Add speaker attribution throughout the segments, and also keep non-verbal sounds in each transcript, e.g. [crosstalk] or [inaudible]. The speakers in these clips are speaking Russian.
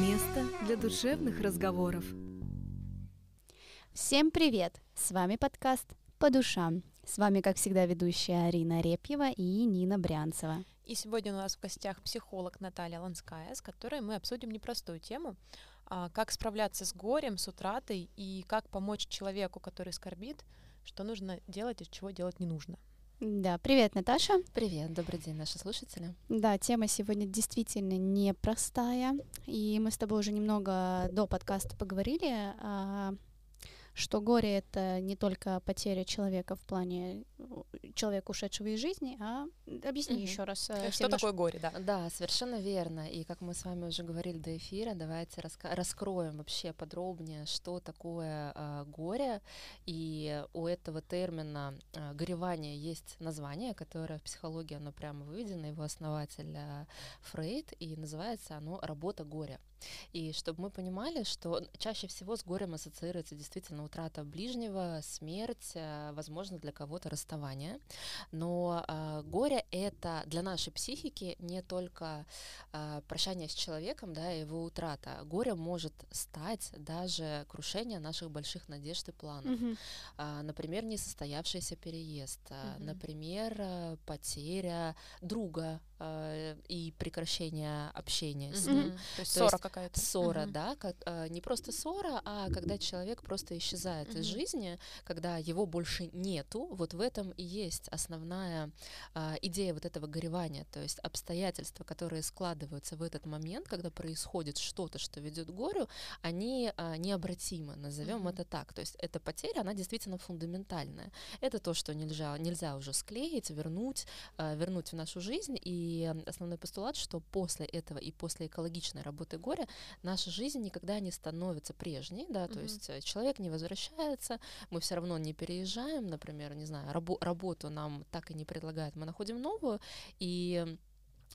Speaker 1: Место для душевных разговоров.
Speaker 2: Всем привет! С вами подкаст «По душам». С вами, как всегда, ведущая Арина Репьева и Нина Брянцева.
Speaker 3: И сегодня у нас в гостях психолог Наталья Ланская, с которой мы обсудим непростую тему, а, как справляться с горем, с утратой и как помочь человеку, который скорбит, что нужно делать и чего делать не нужно.
Speaker 2: Да, привет, Наташа.
Speaker 4: Привет, добрый день, наши слушатели.
Speaker 2: Да, тема сегодня действительно непростая, и мы с тобой уже немного до подкаста поговорили а, что горе это не только потеря человека в плане человека, ушедшего из жизни, а объясни угу. еще раз.
Speaker 3: Э, что такое горе, да?
Speaker 4: Да, совершенно верно. И как мы с вами уже говорили до эфира, давайте раска- раскроем вообще подробнее, что такое э, горе. И у этого термина э, горевание есть название, которое в психологии оно прямо выведено, его основатель э, Фрейд, и называется оно «Работа горя». И чтобы мы понимали, что чаще всего с горем ассоциируется действительно утрата ближнего, смерть, э, возможно, для кого-то расставание. Но э, горе — это для нашей психики не только э, прощание с человеком, да, его утрата. Горе может стать даже крушение наших больших надежд и планов. Mm-hmm. Э, например, несостоявшийся переезд, mm-hmm. например, потеря друга, э, и прекращение общения с ним.
Speaker 3: Mm-hmm. То есть ссора какая-то.
Speaker 4: Ссора, mm-hmm. да, как, э, не просто ссора, а когда человек просто исчезает mm-hmm. из жизни, когда его больше нету, вот в этом и есть основная э, идея вот этого горевания, то есть обстоятельства, которые складываются в этот момент, когда происходит что-то, что ведет к горю, они э, необратимы, назовем mm-hmm. это так. То есть эта потеря, она действительно фундаментальная. Это то, что нельзя, нельзя уже склеить, вернуть, э, вернуть в нашу жизнь, и основной постулат, что после этого и после экологичной работы горя наша жизнь никогда не становится прежней, да, то mm-hmm. есть э, человек не возвращается, мы все равно не переезжаем, например, не знаю, рабо- работу нам так и не предлагают, мы находим новую, и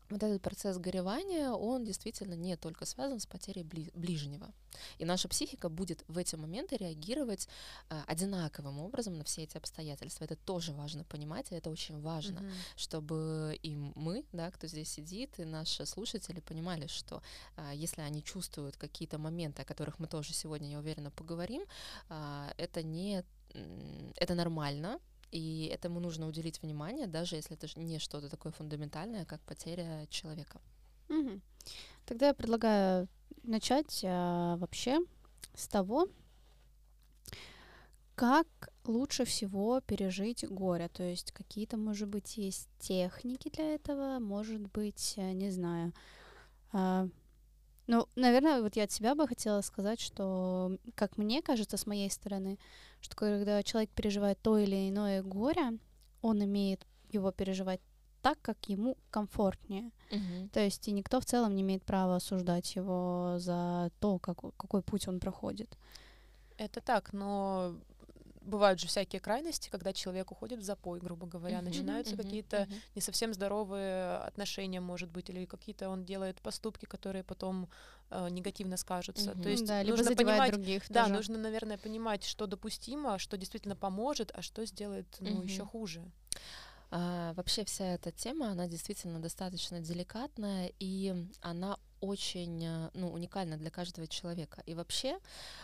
Speaker 4: вот этот процесс горевания, он действительно не только связан с потерей бли- ближнего. И наша психика будет в эти моменты реагировать э, одинаковым образом на все эти обстоятельства. Это тоже важно понимать, и это очень важно, mm-hmm. чтобы и мы, да, кто здесь сидит, и наши слушатели понимали, что э, если они чувствуют какие-то моменты, о которых мы тоже сегодня, я уверена, поговорим, э, это не это нормально, и этому нужно уделить внимание, даже если это не что-то такое фундаментальное, как потеря человека.
Speaker 2: Угу. Тогда я предлагаю начать а, вообще с того, как лучше всего пережить горе. То есть какие-то, может быть, есть техники для этого, может быть, не знаю, а, ну, наверное, вот я от себя бы хотела сказать, что, как мне кажется, с моей стороны, что когда человек переживает то или иное горе, он имеет его переживать так, как ему комфортнее. Uh-huh. То есть и никто в целом не имеет права осуждать его за то, как, какой путь он проходит.
Speaker 3: Это так, но бывают же всякие крайности, когда человек уходит в запой, грубо говоря, uh-huh, начинаются uh-huh, какие-то uh-huh. не совсем здоровые отношения, может быть, или какие-то он делает поступки, которые потом э, негативно скажутся.
Speaker 2: Uh-huh.
Speaker 3: То есть
Speaker 2: да,
Speaker 3: нужно понимать,
Speaker 2: других.
Speaker 3: Да,
Speaker 2: тоже.
Speaker 3: нужно, наверное, понимать, что допустимо, что действительно поможет, а что сделает ну, uh-huh. еще хуже.
Speaker 4: А, вообще вся эта тема, она действительно достаточно деликатная, и она очень э, ну, уникально для каждого человека. И вообще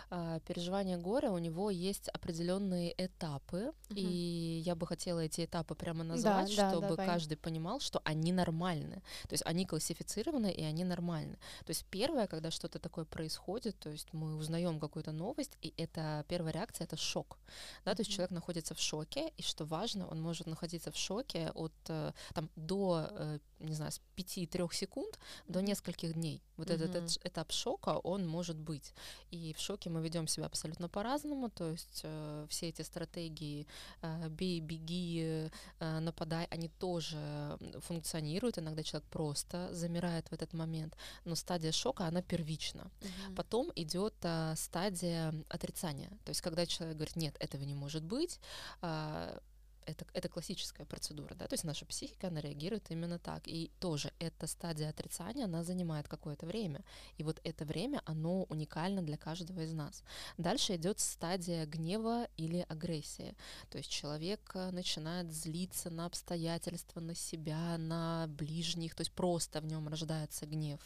Speaker 4: э, переживание горя у него есть определенные этапы, угу. и я бы хотела эти этапы прямо назвать, да, чтобы да, каждый понимал, что они нормальны. То есть они классифицированы и они нормальны. То есть первое, когда что-то такое происходит, то есть мы узнаем какую-то новость, и это первая реакция это шок. Да, то есть человек находится в шоке, и что важно, он может находиться в шоке от э, там до не знаю, с 5-3 секунд до нескольких дней. Вот mm-hmm. этот этап шока, он может быть. И в шоке мы ведем себя абсолютно по-разному, то есть э, все эти стратегии э, бей, беги, э, нападай, они тоже функционируют. Иногда человек просто замирает в этот момент. Но стадия шока, она первична. Mm-hmm. Потом идет э, стадия отрицания. То есть когда человек говорит, нет, этого не может быть, э, это, это классическая процедура, да, то есть наша психика, она реагирует именно так. И тоже эта стадия отрицания, она занимает какое-то время. И вот это время, оно уникально для каждого из нас. Дальше идет стадия гнева или агрессии. То есть человек э, начинает злиться на обстоятельства, на себя, на ближних, то есть просто в нем рождается гнев,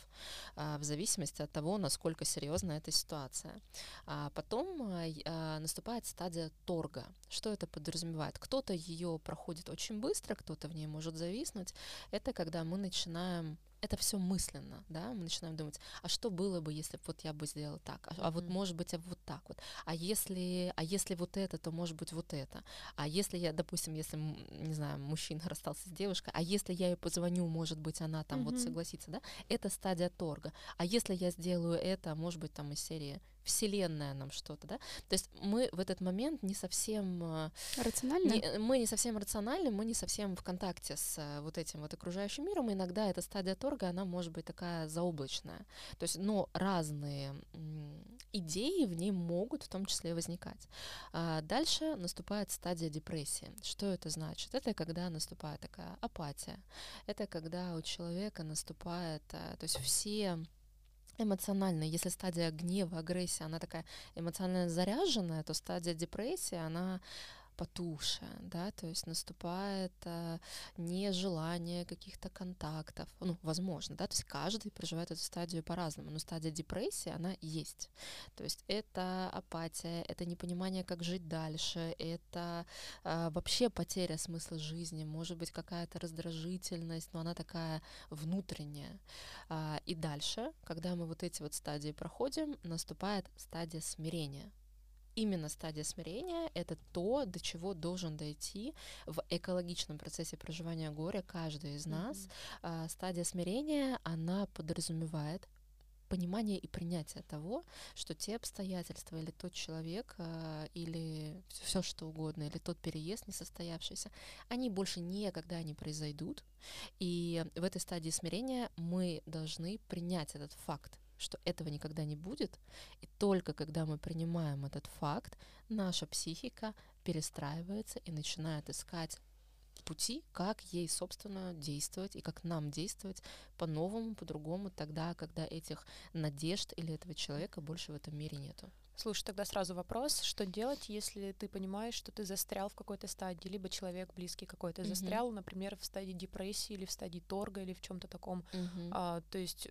Speaker 4: а, в зависимости от того, насколько серьезна эта ситуация. А потом э, а, наступает стадия торга. Что это подразумевает? Кто-то ее проходит очень быстро, кто-то в ней может зависнуть. Это когда мы начинаем это все мысленно, да, мы начинаем думать, а что было бы, если вот я бы сделала так, а, а вот может быть а вот так вот, а если, а если вот это, то может быть вот это, а если я, допустим, если не знаю, мужчина расстался с девушкой, а если я ей позвоню, может быть она там вот согласится, да, это стадия торга, а если я сделаю это, может быть там из серии вселенная нам что-то, да. То есть мы в этот момент не совсем э,
Speaker 2: рациональны.
Speaker 4: Не, мы не совсем рациональны, мы не совсем в контакте с э, вот этим вот окружающим миром. И иногда эта стадия торга, она может быть такая заоблачная. То есть, но разные идеи в ней могут в том числе возникать. А дальше наступает стадия депрессии. Что это значит? Это когда наступает такая апатия. Это когда у человека наступает, э, то есть все эмоционально. Если стадия гнева, агрессии, она такая эмоционально заряженная, то стадия депрессии, она потуше, да, то есть наступает э, нежелание каких-то контактов, ну, возможно, да, то есть каждый проживает эту стадию по-разному, но стадия депрессии, она есть, то есть это апатия, это непонимание, как жить дальше, это э, вообще потеря смысла жизни, может быть какая-то раздражительность, но она такая внутренняя, э, и дальше, когда мы вот эти вот стадии проходим, наступает стадия смирения, именно стадия смирения — это то, до чего должен дойти в экологичном процессе проживания горя каждый из нас. Mm-hmm. А, стадия смирения, она подразумевает понимание и принятие того, что те обстоятельства или тот человек, э, или все что угодно, или тот переезд несостоявшийся, они больше никогда не произойдут. И в этой стадии смирения мы должны принять этот факт, что этого никогда не будет, и только когда мы принимаем этот факт, наша психика перестраивается и начинает искать пути, как ей, собственно, действовать и как нам действовать по-новому, по-другому, тогда, когда этих надежд или этого человека больше в этом мире нету.
Speaker 3: Слушай, тогда сразу вопрос, что делать, если ты понимаешь, что ты застрял в какой-то стадии, либо человек близкий какой-то mm-hmm. застрял, например, в стадии депрессии или в стадии торга или в чем-то таком. Mm-hmm. А, то есть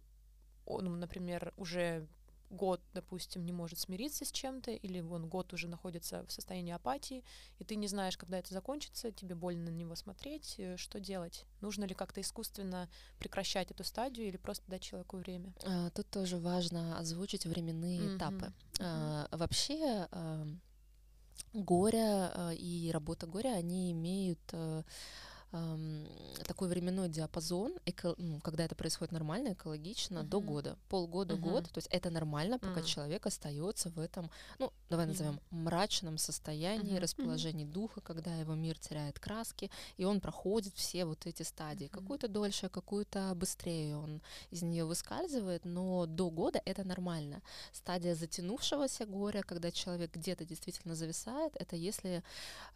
Speaker 3: он, например, уже год, допустим, не может смириться с чем-то, или он год уже находится в состоянии апатии, и ты не знаешь, когда это закончится, тебе больно на него смотреть, э, что делать? Нужно ли как-то искусственно прекращать эту стадию или просто дать человеку время?
Speaker 4: А, тут тоже важно озвучить временные mm-hmm. этапы. Mm-hmm. Вообще а, горе и работа горя, они имеют а, такой временной диапазон, эко, ну, когда это происходит нормально, экологично, uh-huh. до года. Полгода-год, uh-huh. то есть это нормально, пока uh-huh. человек остается в этом, ну, давай назовем, мрачном состоянии, uh-huh. расположении uh-huh. духа, когда его мир теряет краски, и он проходит все вот эти стадии. Uh-huh. Какую-то дольше, какую-то быстрее он из нее выскальзывает, но до года это нормально. Стадия затянувшегося горя, когда человек где-то действительно зависает, это если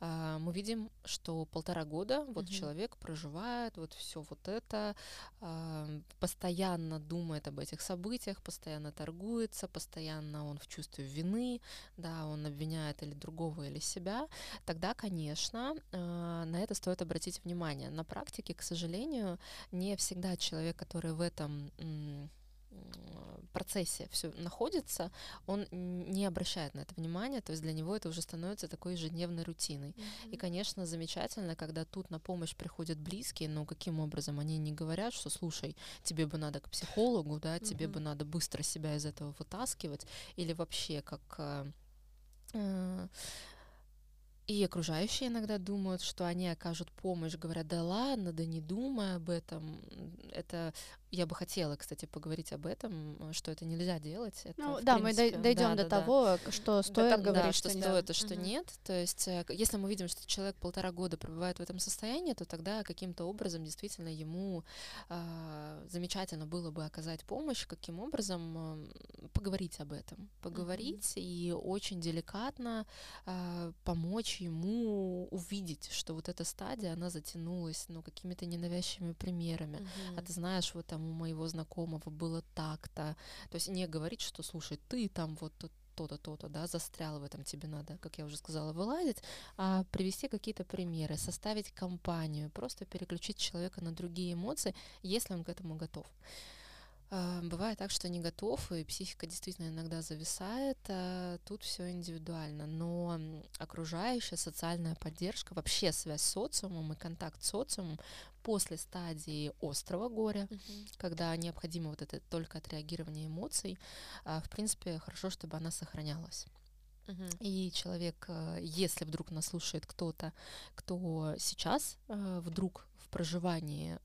Speaker 4: э, мы видим, что полтора года вот uh-huh человек проживает вот все вот это, постоянно думает об этих событиях, постоянно торгуется, постоянно он в чувстве вины, да, он обвиняет или другого, или себя, тогда, конечно, э, на это стоит обратить внимание. На практике, к сожалению, не всегда человек, который в этом процессе все находится, он не обращает на это внимания, то есть для него это уже становится такой ежедневной рутиной. Mm-hmm. И, конечно, замечательно, когда тут на помощь приходят близкие, но каким образом они не говорят, что, слушай, тебе бы надо к психологу, да, mm-hmm. тебе бы надо быстро себя из этого вытаскивать, или вообще как э, э и окружающие иногда думают, что они окажут помощь, говорят, да ладно, да не думай об этом, это я бы хотела, кстати, поговорить об этом, что это нельзя делать. Это,
Speaker 2: ну, да,
Speaker 4: принципе,
Speaker 2: мы дойдем
Speaker 4: да,
Speaker 2: до
Speaker 4: да,
Speaker 2: того, да. что стоит
Speaker 4: да,
Speaker 2: говорить,
Speaker 4: да,
Speaker 2: что,
Speaker 4: что стоит, а что
Speaker 3: Мгм.
Speaker 4: нет. То есть, э, если мы видим, что человек полтора года пребывает в этом состоянии, то тогда каким-то образом действительно ему а, замечательно было бы оказать помощь, каким образом м, поговорить об этом, поговорить и очень деликатно а, помочь ему увидеть, что вот эта стадия, она затянулась, ну, какими-то ненавязчивыми примерами. А
Speaker 3: Мгм.
Speaker 4: ты знаешь, вот там у моего знакомого было так-то. То есть не говорить, что, слушай, ты там вот тут то-то, то-то, да, застрял в этом, тебе надо, как я уже сказала, вылазить, а привести какие-то примеры, составить компанию, просто переключить человека на другие эмоции, если он к этому готов. А, Бывает так, что не готов, и психика действительно иногда зависает. а Тут все индивидуально. Но окружающая социальная поддержка, вообще связь с социумом и контакт с социумом после стадии острого горя,
Speaker 3: Мгм.
Speaker 4: когда необходимо вот это только отреагирование эмоций, а, в принципе, хорошо, чтобы она сохранялась. И человек, если вдруг нас слушает кто-то, кто сейчас вдруг в проживании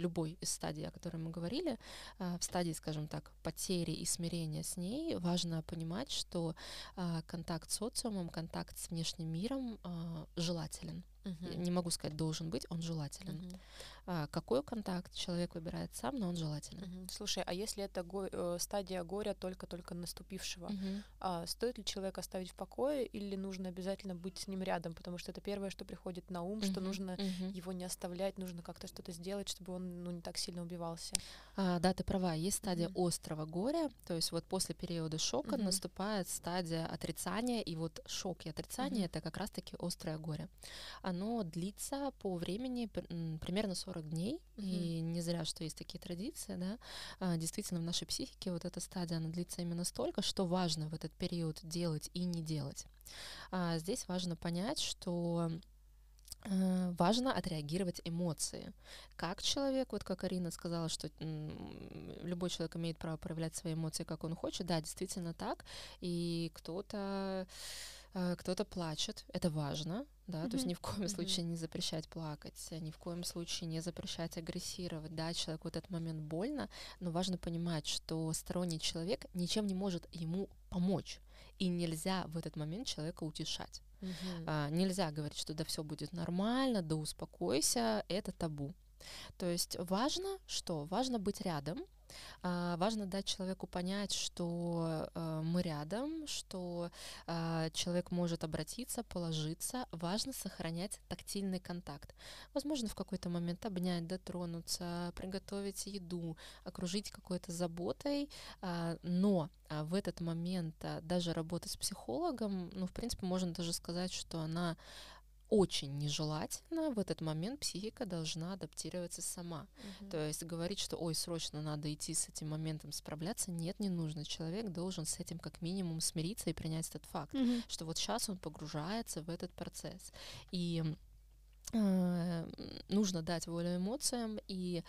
Speaker 4: любой из стадий, о которой мы говорили, э, в стадии, скажем так, потери и смирения с ней, важно понимать, что э, контакт с социумом, контакт с внешним миром э, желателен.
Speaker 3: Мгм.
Speaker 4: Не могу сказать, должен быть, он желателен.
Speaker 3: Мгм.
Speaker 4: А, Какой контакт человек выбирает сам, но он желателен.
Speaker 3: Мгм. Слушай, а если это го- э, стадия горя только-только наступившего,
Speaker 4: Мгм.
Speaker 3: а стоит ли человека оставить в покое или нужно обязательно быть с ним рядом? Потому что это первое, что приходит на ум, что
Speaker 4: Мгм.
Speaker 3: нужно
Speaker 4: Мгм.
Speaker 3: его не оставлять, нужно как-то что-то сделать, чтобы он ну, не так сильно убивался.
Speaker 4: А, да, ты права, есть стадия
Speaker 3: Мгм.
Speaker 4: острого горя, то есть вот после периода шока
Speaker 3: Мгм.
Speaker 4: наступает стадия отрицания, и вот шок и отрицание
Speaker 3: Мгм.
Speaker 4: это как раз-таки острое горе. Оно длится по времени примерно 40 дней, и не зря, что есть такие традиции, да, А, действительно в нашей психике вот эта стадия, она длится именно столько, что важно в этот период делать и не делать. А, здесь важно понять, что э, важно отреагировать эмоции. Как человек, вот как Арина сказала, что любой человек имеет право проявлять свои эмоции, как он хочет, да, действительно так. И кто-то э, кто-то плачет, это важно, да, то есть ни в коем
Speaker 3: Мгм.
Speaker 4: случае не запрещать плакать, ни в коем случае не запрещать агрессировать, да, человеку в этот момент больно, но важно понимать, что сторонний человек ничем не может ему помочь, и нельзя в этот момент человека утешать.
Speaker 3: Мгм.
Speaker 4: А, нельзя говорить, что да все будет нормально, да успокойся, это табу. То есть важно что? Важно быть рядом, важно дать человеку понять, что э, мы рядом, что а, человек может обратиться, положиться. Важно сохранять тактильный контакт. Возможно, в какой-то момент обнять, дотронуться, приготовить еду, окружить какой-то заботой, а, но а, в этот момент а, даже работа с психологом, ну, в принципе, можно даже сказать, что она очень нежелательна. В этот момент психика должна адаптироваться сама.
Speaker 3: Мгм.
Speaker 4: То есть говорить, что ой, срочно надо идти с этим моментом справляться, нет, не нужно. Человек должен с этим как минимум смириться и принять этот факт,
Speaker 2: Мгм.
Speaker 4: что вот сейчас он погружается в этот процесс. И э, нужно дать волю эмоциям и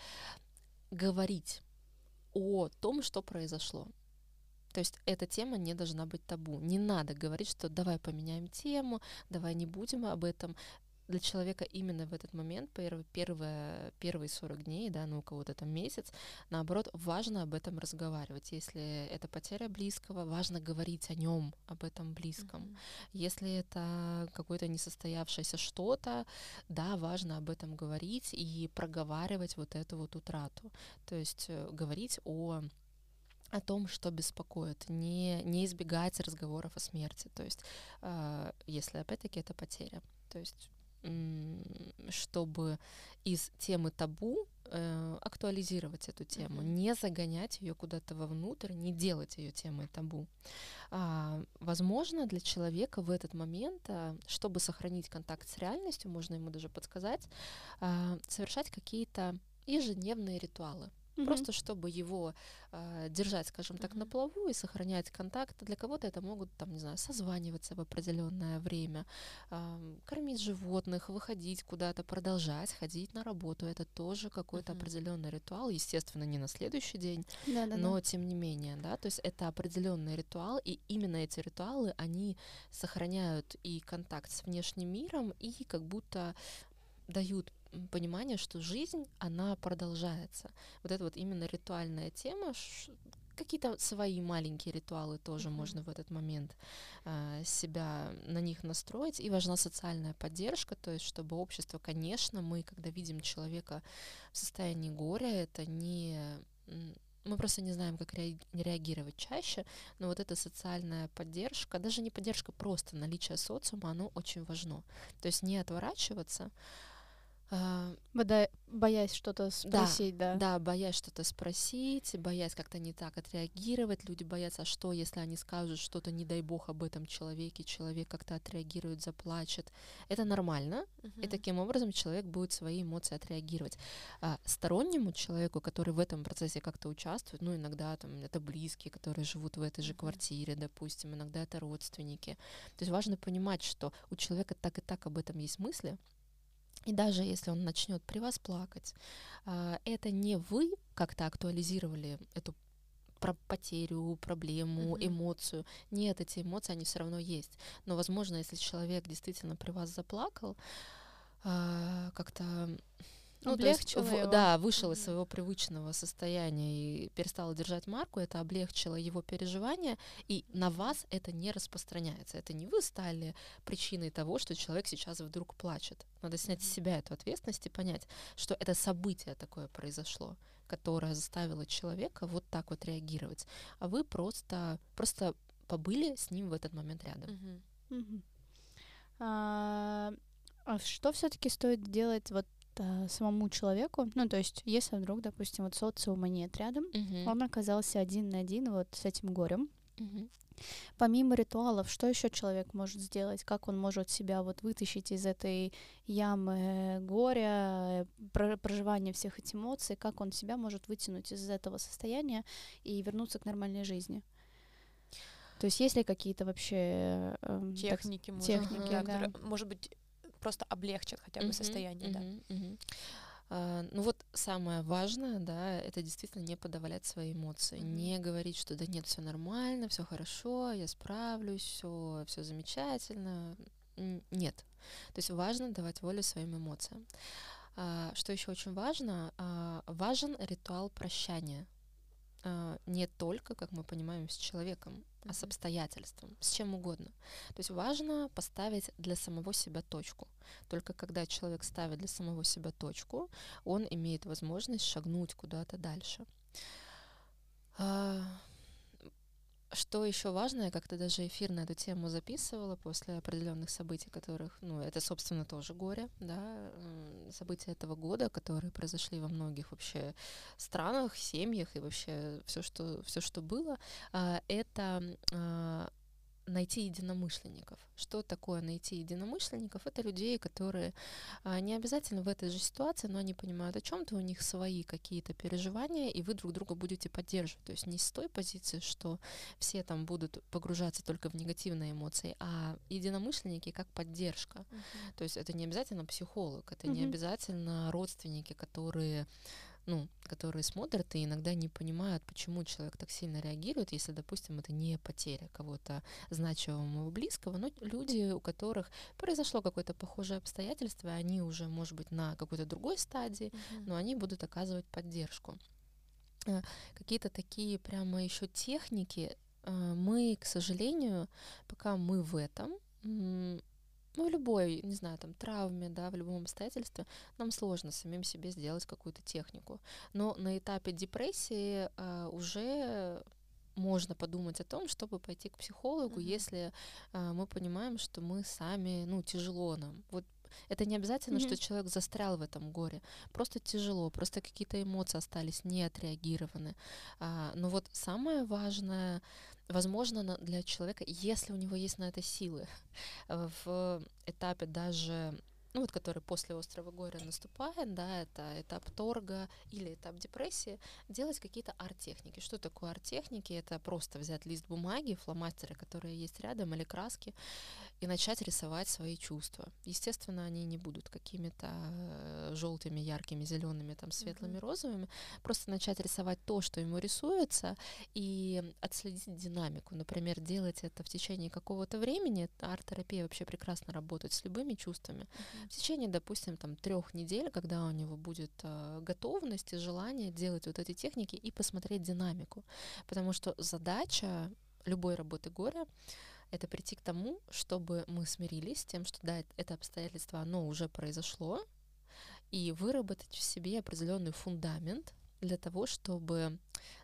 Speaker 4: говорить о том, что произошло. То есть эта тема не должна быть табу. Не надо говорить, что давай поменяем тему, давай не будем об этом. Для человека именно в этот момент, первые, первые, первые 40 дней, да, ну у кого-то там месяц, наоборот, важно об этом разговаривать. Если это потеря близкого, важно говорить о нем, об этом близком.
Speaker 3: Мгм.
Speaker 4: Если это какое-то несостоявшееся что-то, да, важно об этом говорить и проговаривать вот эту вот утрату. То есть э, говорить о о том, что беспокоит, не, не избегать разговоров о смерти. То есть, э, если опять-таки это потеря. То есть, чтобы из темы табу э, актуализировать эту тему,
Speaker 3: Мгм.
Speaker 4: не загонять ее куда-то вовнутрь, не делать ее темой табу. А, возможно, для человека в этот момент, а, чтобы сохранить контакт с реальностью, можно ему даже подсказать, а, совершать какие-то ежедневные ритуалы.
Speaker 2: Мгм.
Speaker 4: Просто чтобы его а, держать, скажем так, на
Speaker 3: Мгм.
Speaker 4: плаву и сохранять контакт. Для кого-то это могут, там, не знаю, созваниваться в определенное время, а, кормить животных, выходить куда-то, продолжать ходить на работу. Это тоже какой-то
Speaker 3: Мгм.
Speaker 4: определенный ритуал. Естественно, не на следующий день,
Speaker 2: Да-да-да.
Speaker 4: но тем не менее, да, то есть это определенный ритуал, и именно эти ритуалы, они сохраняют и контакт с внешним миром, и как будто дают понимание, что жизнь, она продолжается. Вот это вот именно ритуальная тема, какие-то свои маленькие ритуалы тоже mm-hmm. можно в этот момент э, себя на них настроить. И важна социальная поддержка, то есть чтобы общество, конечно, мы, когда видим человека в состоянии горя, это не мы просто не знаем, как реагировать чаще, но вот эта социальная поддержка, даже не поддержка, просто наличие социума, оно очень важно. То есть не отворачиваться,
Speaker 2: Бода... Боясь что-то спросить, да,
Speaker 4: да? Да, боясь что-то спросить, боясь как-то не так отреагировать. Люди боятся, а что, если они скажут что-то, не дай бог, об этом человеке, человек как-то отреагирует, заплачет. Это нормально, uh-huh. и таким образом человек будет свои эмоции отреагировать. А стороннему человеку, который в этом процессе как-то участвует, ну, иногда там это близкие, которые живут в этой же uh-huh. квартире, допустим, иногда это родственники. То есть важно понимать, что у человека так и так об этом есть мысли, и даже если он начнет при вас плакать, а, это не вы как-то актуализировали эту про потерю, проблему, mm-hmm. эмоцию. Нет, эти эмоции, они все равно есть. Но, возможно, если человек действительно при вас заплакал, а, как-то ну, облегчило есть, его. Да, вышел mm-hmm. из своего привычного состояния и перестал держать марку, это облегчило его переживания, и на вас это не распространяется. Это не вы стали причиной того, что человек сейчас вдруг плачет. Надо снять mm-hmm. с себя эту ответственность и понять, что это событие такое произошло, которое заставило человека вот так вот реагировать. А вы просто, просто побыли с ним в этот момент рядом. Mm-hmm.
Speaker 2: А что все-таки стоит делать вот а, самому человеку, ну, то есть, если вдруг, допустим, вот социума нет рядом, uh-huh. он оказался один на один вот с этим горем, uh-huh. Помимо ритуалов, что еще человек может сделать? Как он может себя вот вытащить из этой ямы горя, проживания всех этих эмоций? Как он себя может вытянуть из этого состояния и вернуться к нормальной жизни? То есть есть ли какие-то вообще
Speaker 3: э, техники, так, может, техники, да. может быть, просто облегчит хотя бы uh-huh, состояние, uh-huh, да. Uh-huh.
Speaker 4: Uh, ну вот самое важное, да, это действительно не подавлять свои эмоции, mm-hmm. не говорить, что да нет, все нормально, все хорошо, я справлюсь, все, все замечательно. Нет. То есть важно давать волю своим эмоциям. Uh, что еще очень важно, uh, важен ритуал прощания. Uh, не только, как мы понимаем, с человеком, а с обстоятельством, с чем угодно. То есть важно поставить для самого себя точку. Только когда человек ставит для самого себя точку, он имеет возможность шагнуть куда-то дальше. Что еще важно, я как-то даже эфир на эту тему записывала после определенных событий, которых, ну, это, собственно, тоже горе, да, события этого года, которые произошли во многих вообще странах, семьях и вообще все, что, все, что было, а, это а, найти единомышленников. Что такое найти единомышленников? Это людей, которые а, не обязательно в этой же ситуации, но они понимают о чем-то, у них свои какие-то переживания, и вы друг друга будете поддерживать. То есть не с той позиции, что все там будут погружаться только в негативные эмоции, а единомышленники как поддержка. Uh-huh. То есть это не обязательно психолог, это uh-huh. не обязательно родственники, которые ну, которые смотрят и иногда не понимают, почему человек так сильно реагирует, если, допустим, это не потеря кого-то значимого близкого, но люди, у которых произошло какое-то похожее обстоятельство, они уже, может быть, на какой-то другой стадии, mm-hmm. но они будут оказывать поддержку. Э, какие-то такие прямо еще техники э, мы, к сожалению, пока мы в этом, ну, в любой, не знаю, там, травме, да, в любом обстоятельстве, нам сложно самим себе сделать какую-то технику. Но на этапе депрессии э, уже можно подумать о том, чтобы пойти к психологу, mm-hmm. если э, мы понимаем, что мы сами, ну, тяжело нам. Вот это не обязательно, mm-hmm. что человек застрял в этом горе. Просто тяжело, просто какие-то эмоции остались не отреагированы. А, но вот самое важное возможно для человека, если у него есть на это силы, [laughs] в этапе даже ну вот который после острого горя наступает, да, это этап торга или этап депрессии, делать какие-то арт-техники. Что такое арт-техники? Это просто взять лист бумаги, фломастеры, которые есть рядом, или краски, и начать рисовать свои чувства. Естественно, они не будут какими-то э, желтыми, яркими, зелеными, там, светлыми, mm-hmm. розовыми. Просто начать рисовать то, что ему рисуется, и отследить динамику. Например, делать это в течение какого-то времени. Арт-терапия вообще прекрасно работает с любыми чувствами. Mm-hmm в течение, допустим, там трех недель, когда у него будет э, готовность и желание делать вот эти техники и посмотреть динамику. Потому что задача любой работы горя это прийти к тому, чтобы мы смирились с тем, что да, это обстоятельство, оно уже произошло, и выработать в себе определенный фундамент для того, чтобы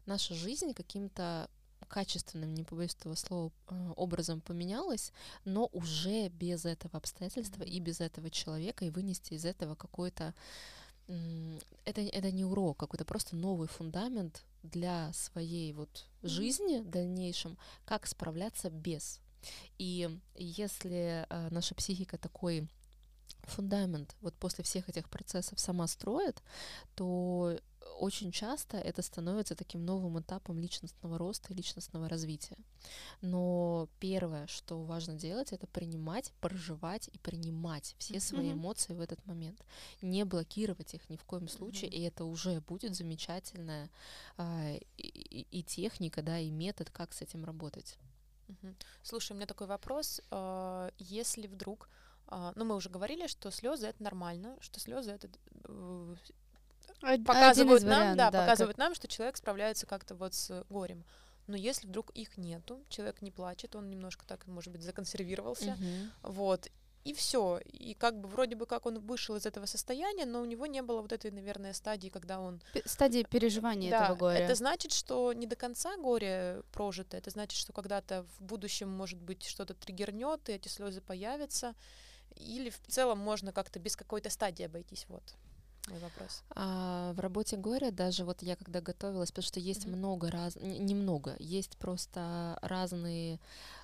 Speaker 4: наша жизнь каким-то качественным, не побоюсь этого слова, э, образом поменялась, но уже без этого обстоятельства и без этого человека, и вынести из этого какой-то это, это не урок, какой-то просто новый фундамент для своей вот жизни в дальнейшем, как справляться без. И если э, наша психика такой фундамент вот после всех этих процессов сама строит, то очень часто это становится таким новым этапом личностного роста и личностного развития. Но первое, что важно делать, это принимать, проживать и принимать все свои mm-hmm. эмоции в этот момент. Не блокировать их ни в коем случае, mm-hmm. и это уже будет замечательная а, и, и техника, да, и метод, как с этим работать.
Speaker 3: Mm-hmm. Слушай, у меня такой вопрос. А, если вдруг ну, мы уже говорили, что слезы это нормально, что слезы это э, показывают нам, вариант, да, да, показывают как... нам, что человек справляется как-то вот с горем. Но если вдруг их нету, человек не плачет, он немножко так, может быть, законсервировался, угу. вот, и все. И как бы вроде бы как он вышел из этого состояния, но у него не было вот этой, наверное, стадии, когда он...
Speaker 2: Стадии переживания да, этого горя.
Speaker 3: Это значит, что не до конца горе прожито, это значит, что когда-то в будущем, может быть, что-то триггернет, и эти слезы появятся. Или в целом можно как-то без какой-то стадии обойтись, вот мой вопрос.
Speaker 4: А, в работе горя даже вот я когда готовилась, потому что есть mm-hmm. много раз, немного, есть просто разные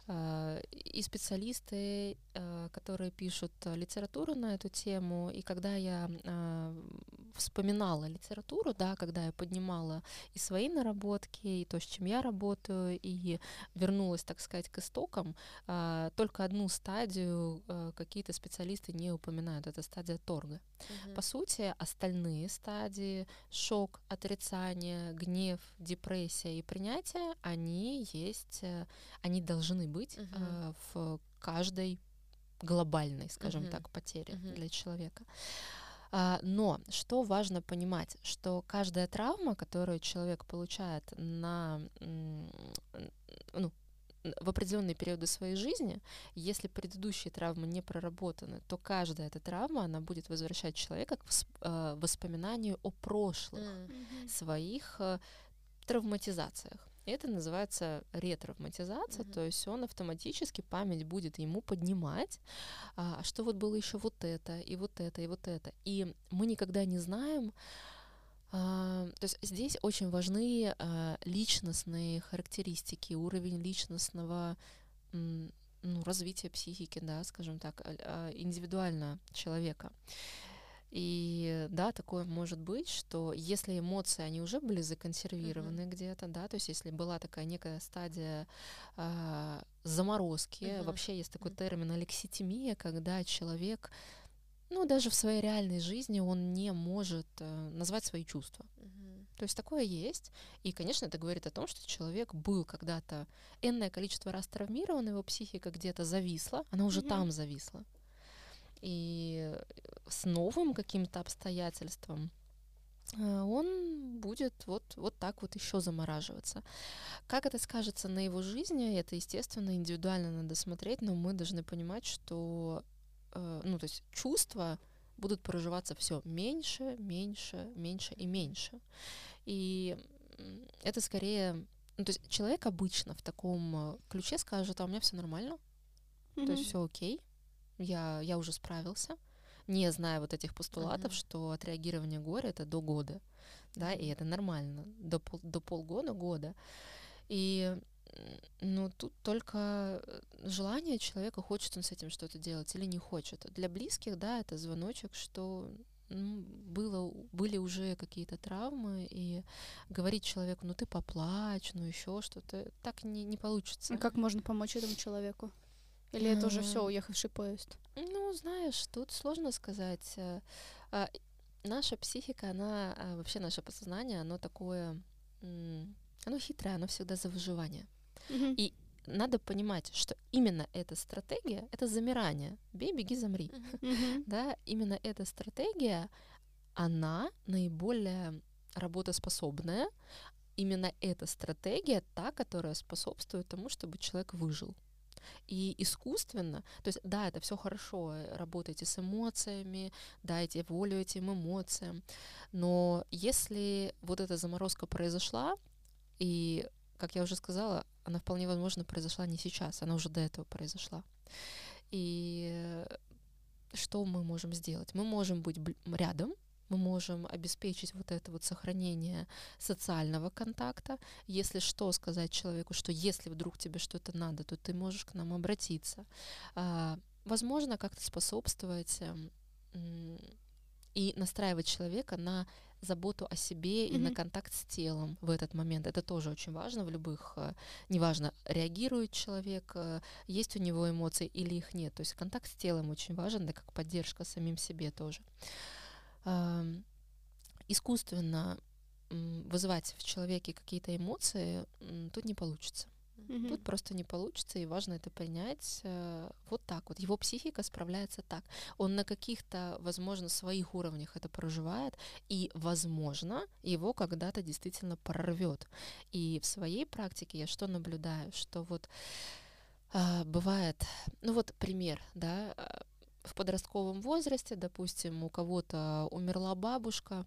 Speaker 4: и специалисты, э, которые пишут литературу на эту тему, и когда я э, вспоминала литературу, да, когда я поднимала и свои наработки, и то, с чем я работаю, и вернулась, так сказать, к истокам, э, только одну стадию э, какие-то специалисты не упоминают, это стадия торга. Mm-hmm. По сути, остальные стадии, шок, отрицание, гнев, депрессия и принятие, они есть, э, они должны быть uh-huh. э, в каждой глобальной, скажем uh-huh. так, потере uh-huh. для человека. А, но что важно понимать, что каждая травма, которую человек получает на ну, в определенные периоды своей жизни, если предыдущие травмы не проработаны, то каждая эта травма, она будет возвращать человека к э, воспоминанию о прошлых mm-hmm. своих э, травматизациях. Это называется ретравматизация, mm-hmm. то есть он автоматически память будет ему поднимать, а, что вот было еще вот это, и вот это, и вот это. И мы никогда не знаем, а, то есть здесь очень важны а, личностные характеристики, уровень личностного ну, развития психики, да, скажем так, а, индивидуально человека. И да, такое может быть, что если эмоции, они уже были законсервированы mm-hmm. где-то, да, то есть если была такая некая стадия э, заморозки, mm-hmm. вообще есть такой термин алекситимия, когда человек, ну, даже в своей реальной жизни он не может э, назвать свои чувства. Mm-hmm. То есть такое есть. И, конечно, это говорит о том, что человек был когда-то энное количество раз травмирован, его психика где-то зависла, она уже mm-hmm. там зависла и с новым каким-то обстоятельством э, он будет вот, вот так вот еще замораживаться. Как это скажется на его жизни, это, естественно, индивидуально надо смотреть, но мы должны понимать, что э, ну, то есть чувства будут проживаться все меньше, меньше, меньше и меньше. И это скорее... Ну, то есть человек обычно в таком э, ключе скажет, а у меня все нормально, mm-hmm. то есть все окей, я, я уже справился, не зная вот этих постулатов, uh-huh. что отреагирование горя это до года, да, и это нормально, до, пол, до полгода, года. И ну, тут только э, желание человека, хочет он с этим что-то делать или не хочет. Для близких, да, это звоночек, что ну, было, были уже какие-то травмы, и говорить человеку, ну ты поплачь, ну еще что-то, так не, не получится.
Speaker 2: И как можно помочь этому человеку? Или это уже все уехавший поезд?
Speaker 4: Ну, знаешь, тут сложно сказать. Э, а, наша психика, она а, вообще наше подсознание, оно такое, оно хитрое, оно всегда за выживание. И надо понимать, что именно эта стратегия — это замирание. Бей, беги, замри. Да, именно эта стратегия, она наиболее работоспособная. Именно эта стратегия та, которая способствует тому, чтобы человек выжил. И искусственно, то есть да, это все хорошо, э, работайте с эмоциями, дайте волю этим эмоциям, но если вот эта заморозка произошла, и, как я уже сказала, она вполне возможно произошла не сейчас, она уже до этого произошла. И что мы можем сделать? Мы можем быть рядом, мы можем обеспечить вот это вот сохранение социального контакта. Если что, сказать человеку, что если вдруг тебе что-то надо, то ты можешь к нам обратиться. А, возможно, как-то способствовать эм, и настраивать человека на заботу о себе mm-hmm. и на контакт с телом в этот момент. Это тоже очень важно в любых, э, неважно, реагирует человек, э, есть у него эмоции или их нет. То есть контакт с телом очень важен, да как поддержка самим себе тоже искусственно вызывать в человеке какие-то эмоции тут не получится. Mm-hmm. Тут просто не получится, и важно это понять э, вот так вот. Его психика справляется так. Он на каких-то, возможно, своих уровнях это проживает, и, возможно, его когда-то действительно прорвет. И в своей практике я что наблюдаю, что вот э, бывает, ну вот пример, да, а, в подростковом возрасте, допустим, у кого-то умерла бабушка,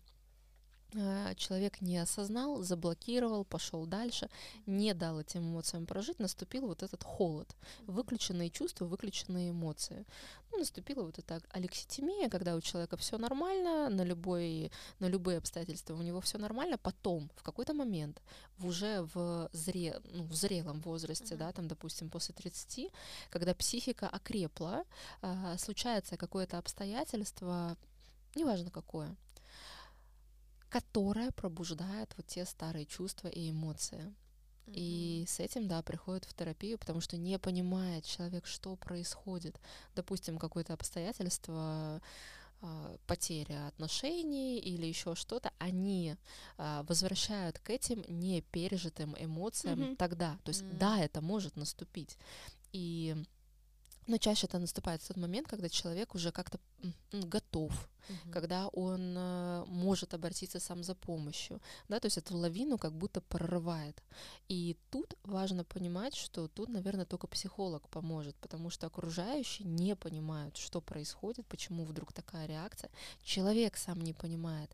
Speaker 4: человек не осознал, заблокировал, пошел дальше, не дал этим эмоциям прожить, наступил вот этот холод, выключенные чувства, выключенные эмоции. Ну, наступила вот эта алекситимия, когда у человека все нормально, на, любой, на любые обстоятельства у него все нормально, потом, в какой-то момент, в уже в, зре, ну, в зрелом возрасте, mm-hmm. да, там, допустим, после 30, когда психика окрепла, э, случается какое-то обстоятельство, неважно какое, которая пробуждает вот те старые чувства и эмоции. И с этим, да, приходит в терапию, потому что не понимает человек, что происходит. Допустим, какое-то обстоятельство, а, потеря отношений или еще что-то, они а, возвращают к этим непережитым эмоциям mm-hmm. тогда. То есть, mm-hmm. да, это может наступить. И но чаще это наступает в тот момент, когда человек уже как-то готов, угу. когда он э, может обратиться сам за помощью, да, то есть эту лавину как будто прорывает. И тут важно понимать, что тут, наверное, только психолог поможет, потому что окружающие не понимают, что происходит, почему вдруг такая реакция. Человек сам не понимает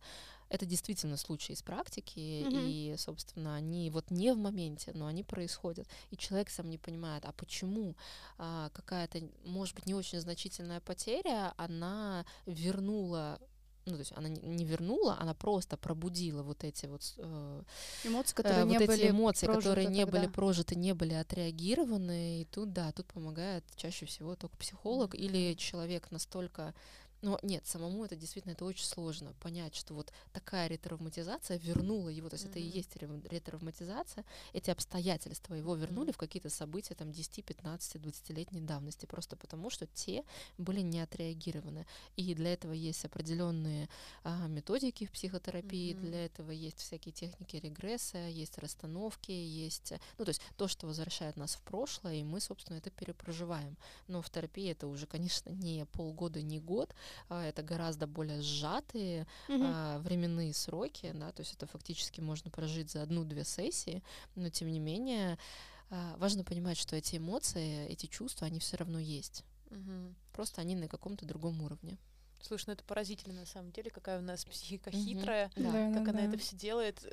Speaker 4: это действительно случаи из практики, mm-hmm. и, собственно, они вот не в моменте, но они происходят. И человек сам не понимает, а почему а, какая-то, может быть, не очень значительная потеря, она вернула ну, то есть она не вернула, она просто пробудила вот эти вот э,
Speaker 2: эмоции, которые э,
Speaker 4: вот
Speaker 2: не
Speaker 4: эти
Speaker 2: были
Speaker 4: эмоции, которые не
Speaker 2: тогда.
Speaker 4: были прожиты, не были отреагированы, и тут, да, тут помогает чаще всего только психолог mm-hmm. или человек настолько но нет, самому это действительно это очень сложно понять, что вот такая ретравматизация вернула его, то есть mm-hmm. это и есть ретравматизация, эти обстоятельства его вернули mm-hmm. в какие-то события там 10, 15, 20-летней давности, просто потому что те были не отреагированы. И для этого есть определенные а, методики в психотерапии, mm-hmm. для этого есть всякие техники регресса, есть расстановки, есть, ну то есть то, что возвращает нас в прошлое, и мы, собственно, это перепроживаем. Но в терапии это уже, конечно, не полгода, не год, это гораздо более сжатые mm-hmm. временные сроки, да, то есть это фактически можно прожить за одну-две сессии, но тем не менее а, важно понимать, что эти эмоции, эти чувства, они все равно есть. Mm-hmm. Просто они на каком-то другом уровне.
Speaker 3: Слушай, ну это поразительно на самом деле, какая у нас психика mm-hmm. хитрая, да. как да, она да. это все делает.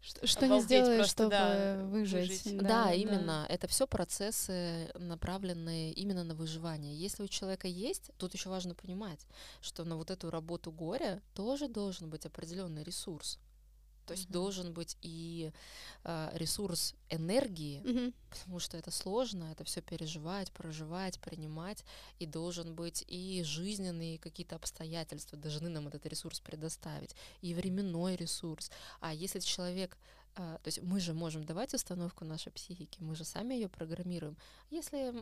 Speaker 2: Что, что не сделаешь, просто, чтобы да, выжить. выжить.
Speaker 4: Да, да, да, именно. Это все процессы, направленные именно на выживание. Если у человека есть, тут еще важно понимать, что на вот эту работу горя тоже должен быть определенный ресурс. То есть mm-hmm. должен быть и э, ресурс энергии, mm-hmm. потому что это сложно, это все переживать, проживать, принимать, и должен быть и жизненные какие-то обстоятельства должны нам этот ресурс предоставить, и временной ресурс. А если человек а, то есть мы же можем давать установку нашей психики, мы же сами ее программируем. Если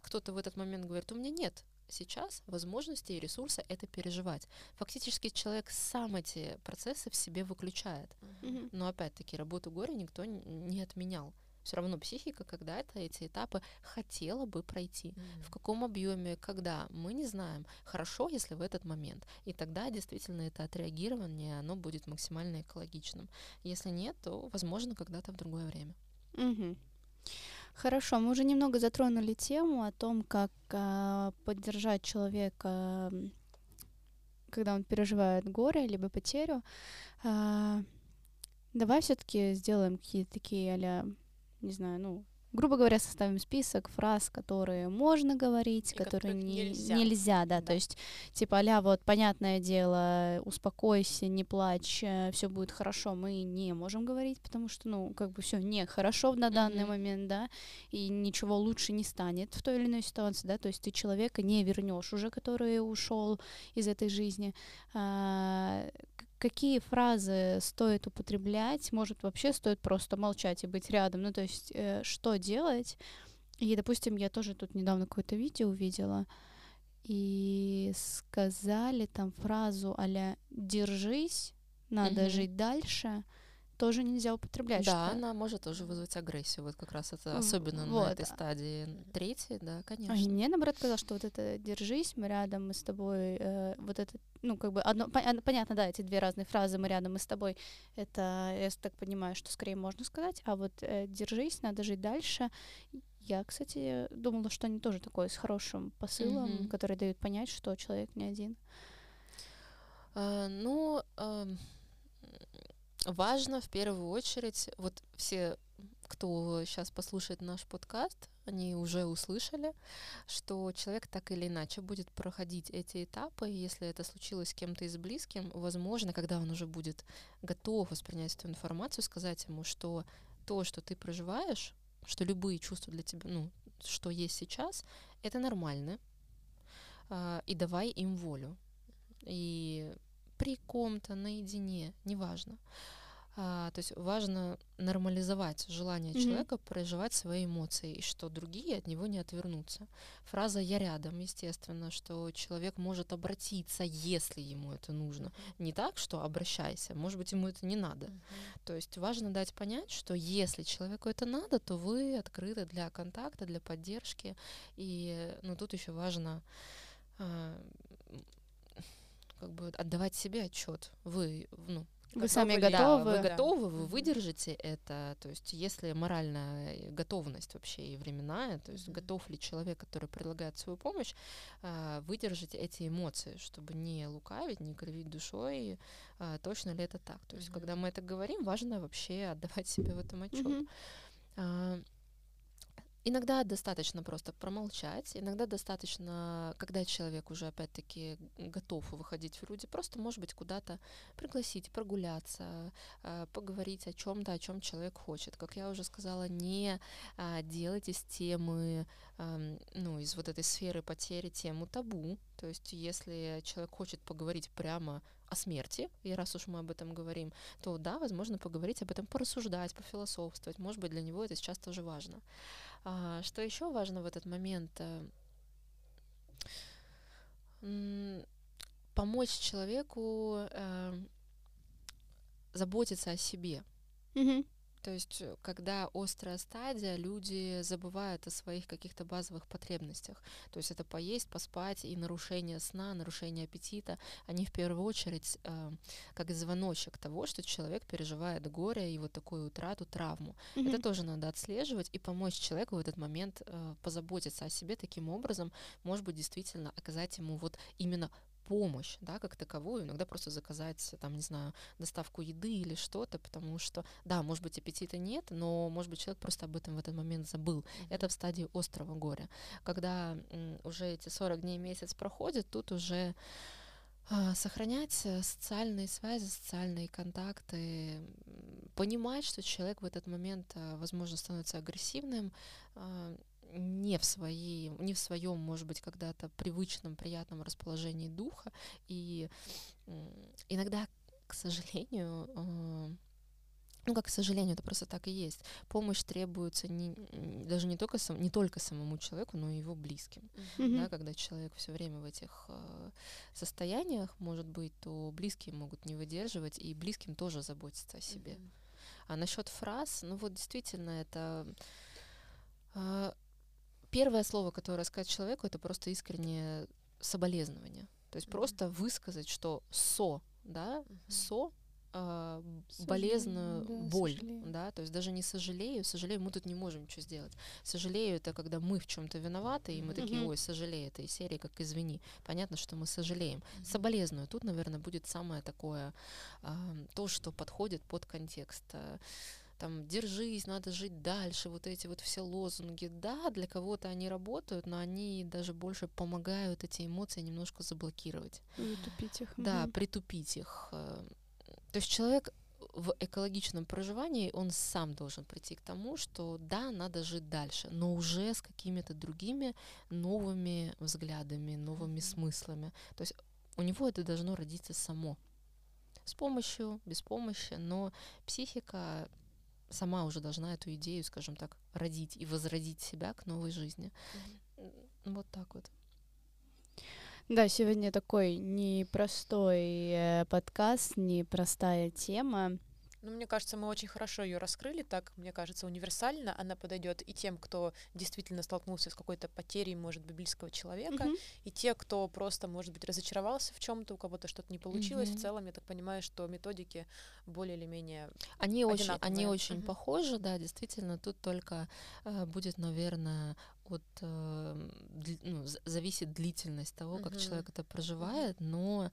Speaker 4: кто-то в этот момент говорит, у меня нет сейчас возможности и ресурса это переживать. Фактически человек сам эти процессы в себе выключает. Mm-hmm. Но опять-таки работу горя никто не отменял. Все равно психика когда-то эти этапы хотела бы пройти. Mm-hmm. В каком объеме, когда, мы не знаем. Хорошо, если в этот момент. И тогда действительно это отреагирование, оно будет максимально экологичным. Если нет, то, возможно, когда-то в другое время.
Speaker 2: Mm-hmm. Хорошо, мы уже немного затронули тему о том, как э, поддержать человека, когда он переживает горе либо потерю. Э, давай все-таки сделаем какие-то такие, а не знаю, ну, грубо говоря, составим список фраз, которые можно говорить, и которые не, нельзя. нельзя, да, да, то есть типа а вот понятное дело, успокойся, не плачь, э, все будет хорошо, мы не можем говорить, потому что, ну, как бы все не хорошо на данный mm-hmm. момент, да, и ничего лучше не станет в той или иной ситуации, да, то есть ты человека не вернешь уже, который ушел из этой жизни. А, какие фразы стоит употреблять, может, вообще стоит просто молчать и быть рядом, ну, то есть, э, что делать. И, допустим, я тоже тут недавно какое-то видео увидела, и сказали там фразу а «держись, надо mm-hmm. жить дальше», тоже нельзя употреблять.
Speaker 4: Да, что... она может тоже вызвать агрессию. Вот как раз это особенно вот. на этой стадии третьей, да, конечно. А
Speaker 2: мне наоборот сказал, что вот это держись, мы рядом, мы с тобой, э, вот это, ну, как бы одно, понятно, да, эти две разные фразы, мы рядом, мы с тобой, это, я так понимаю, что скорее можно сказать, а вот э, держись, надо жить дальше. Я, кстати, думала, что они тоже такое с хорошим посылом, mm-hmm. который дают понять, что человек не один.
Speaker 4: Uh, ну, uh, важно в первую очередь, вот все, кто сейчас послушает наш подкаст, они уже услышали, что человек так или иначе будет проходить эти этапы, если это случилось с кем-то из близким, возможно, когда он уже будет готов воспринять эту информацию, сказать ему, что то, что ты проживаешь, что любые чувства для тебя, ну, что есть сейчас, это нормально, э, и давай им волю. И при ком-то, наедине, неважно. А, то есть важно нормализовать желание mm-hmm. человека проживать свои эмоции, и что другие от него не отвернутся. Фраза «я рядом», естественно, что человек может обратиться, если ему это нужно. Не так, что «обращайся», может быть, ему это не надо. Mm-hmm. То есть важно дать понять, что если человеку это надо, то вы открыты для контакта, для поддержки. И ну, тут еще важно а, как бы отдавать себе отчет. Вы, ну,
Speaker 2: вы сами готовы.
Speaker 4: Да, вы готовы, вы выдержите это. То есть, если моральная готовность вообще и временная, то есть, готов ли человек, который предлагает свою помощь, а, выдержать эти эмоции, чтобы не лукавить, не кривить душой, а, точно ли это так. То есть, когда мы это говорим, важно вообще отдавать себе в этом отчет. Иногда достаточно просто промолчать, иногда достаточно, когда человек уже опять-таки готов выходить в люди, просто, может быть, куда-то пригласить, прогуляться, э, поговорить о чем-то, о чем человек хочет. Как я уже сказала, не а, делать из темы, ну, из вот этой сферы потери тему табу. То есть, если человек хочет поговорить прямо о смерти, и раз уж мы об этом говорим, то да, возможно, поговорить об этом, порассуждать, пофилософствовать. Может быть, для него это сейчас тоже важно. А, что еще важно в этот момент? Э, помочь человеку э, заботиться о себе. Mm-hmm. То есть, э, когда острая стадия, люди забывают о своих каких-то базовых потребностях. То есть это поесть, поспать и нарушение сна, нарушение аппетита, они в первую очередь э, как звоночек того, что человек переживает горе и вот такую утрату, травму. Mm-hmm. Это тоже надо отслеживать и помочь человеку в этот момент э, позаботиться о себе таким образом, может быть, действительно оказать ему вот именно помощь, да, как таковую, иногда просто заказать, там, не знаю, доставку еды или что-то, потому что, да, может быть, аппетита нет, но, может быть, человек просто об этом в этот момент забыл. Mm-hmm. Это в стадии острого горя. Когда м, уже эти 40 дней, месяц проходит, тут уже а, сохранять э, социальные связи, социальные контакты, понимать, что человек в этот момент, а, возможно, становится агрессивным, а, не в, своей, не в своем, может быть, когда-то привычном, приятном расположении духа. И иногда, к сожалению, э, ну, как к сожалению, это просто так и есть. Помощь требуется не, даже не только, сам, не только самому человеку, но и его близким. Mm-hmm. Да, когда человек все время в этих э, состояниях может быть, то близкие могут не выдерживать, и близким тоже заботиться о себе. Mm-hmm. А насчет фраз, ну вот действительно это э, первое слово, которое сказать человеку, это просто искреннее соболезнование. То есть mm-hmm. просто высказать, что со, да, mm-hmm. со э, болезненную да, боль, сожалею. да, то есть даже не сожалею, сожалею, мы тут не можем ничего сделать. Сожалею это когда мы в чем-то виноваты, и мы mm-hmm. такие, ой, сожалею, это из серии как извини. Понятно, что мы сожалеем. Mm-hmm. Соболезную, тут, наверное, будет самое такое, э, то, что подходит под контекст. Э, там держись, надо жить дальше, вот эти вот все лозунги, да, для кого-то они работают, но они даже больше помогают эти эмоции немножко заблокировать.
Speaker 1: Притупить их.
Speaker 4: Да, притупить их. То есть человек в экологичном проживании, он сам должен прийти к тому, что да, надо жить дальше, но уже с какими-то другими новыми взглядами, новыми смыслами. То есть у него это должно родиться само. С помощью, без помощи, но психика сама уже должна эту идею, скажем так, родить и возродить себя к новой жизни. Mm-hmm. Вот так вот.
Speaker 2: Да, сегодня такой непростой э, подкаст, непростая тема.
Speaker 3: Ну, мне кажется, мы очень хорошо ее раскрыли, так, мне кажется, универсально. Она подойдет и тем, кто действительно столкнулся с какой-то потерей, может быть, близкого человека, mm-hmm. и те, кто просто, может быть, разочаровался в чем-то, у кого-то что-то не получилось. Mm-hmm. В целом, я так понимаю, что методики более или менее
Speaker 4: они очень, они очень mm-hmm. похожи, да, действительно. Тут только э, будет, наверное, от э, дли, ну, зависит длительность того, как mm-hmm. человек это проживает, mm-hmm. но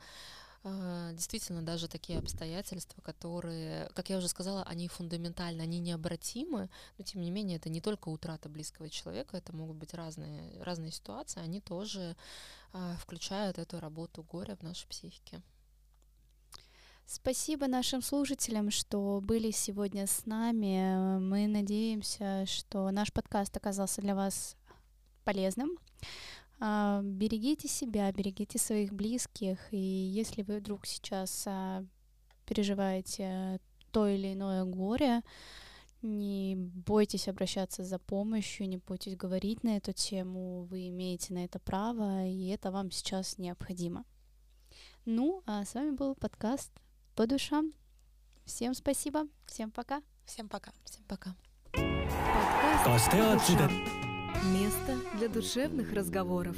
Speaker 4: действительно даже такие обстоятельства, которые, как я уже сказала, они фундаментальны, они необратимы, но тем не менее это не только утрата близкого человека, это могут быть разные, разные ситуации, они тоже а, включают эту работу горя в нашей психике.
Speaker 2: Спасибо нашим слушателям, что были сегодня с нами. Мы надеемся, что наш подкаст оказался для вас полезным. А, берегите себя, берегите своих близких, и если вы вдруг сейчас а, переживаете то или иное горе, не бойтесь обращаться за помощью, не бойтесь говорить на эту тему, вы имеете на это право, и это вам сейчас необходимо. Ну, а с вами был подкаст «По душам». Всем спасибо, всем пока.
Speaker 3: Всем пока.
Speaker 4: Всем пока.
Speaker 1: Подкаст «По душам». Место для душевных разговоров.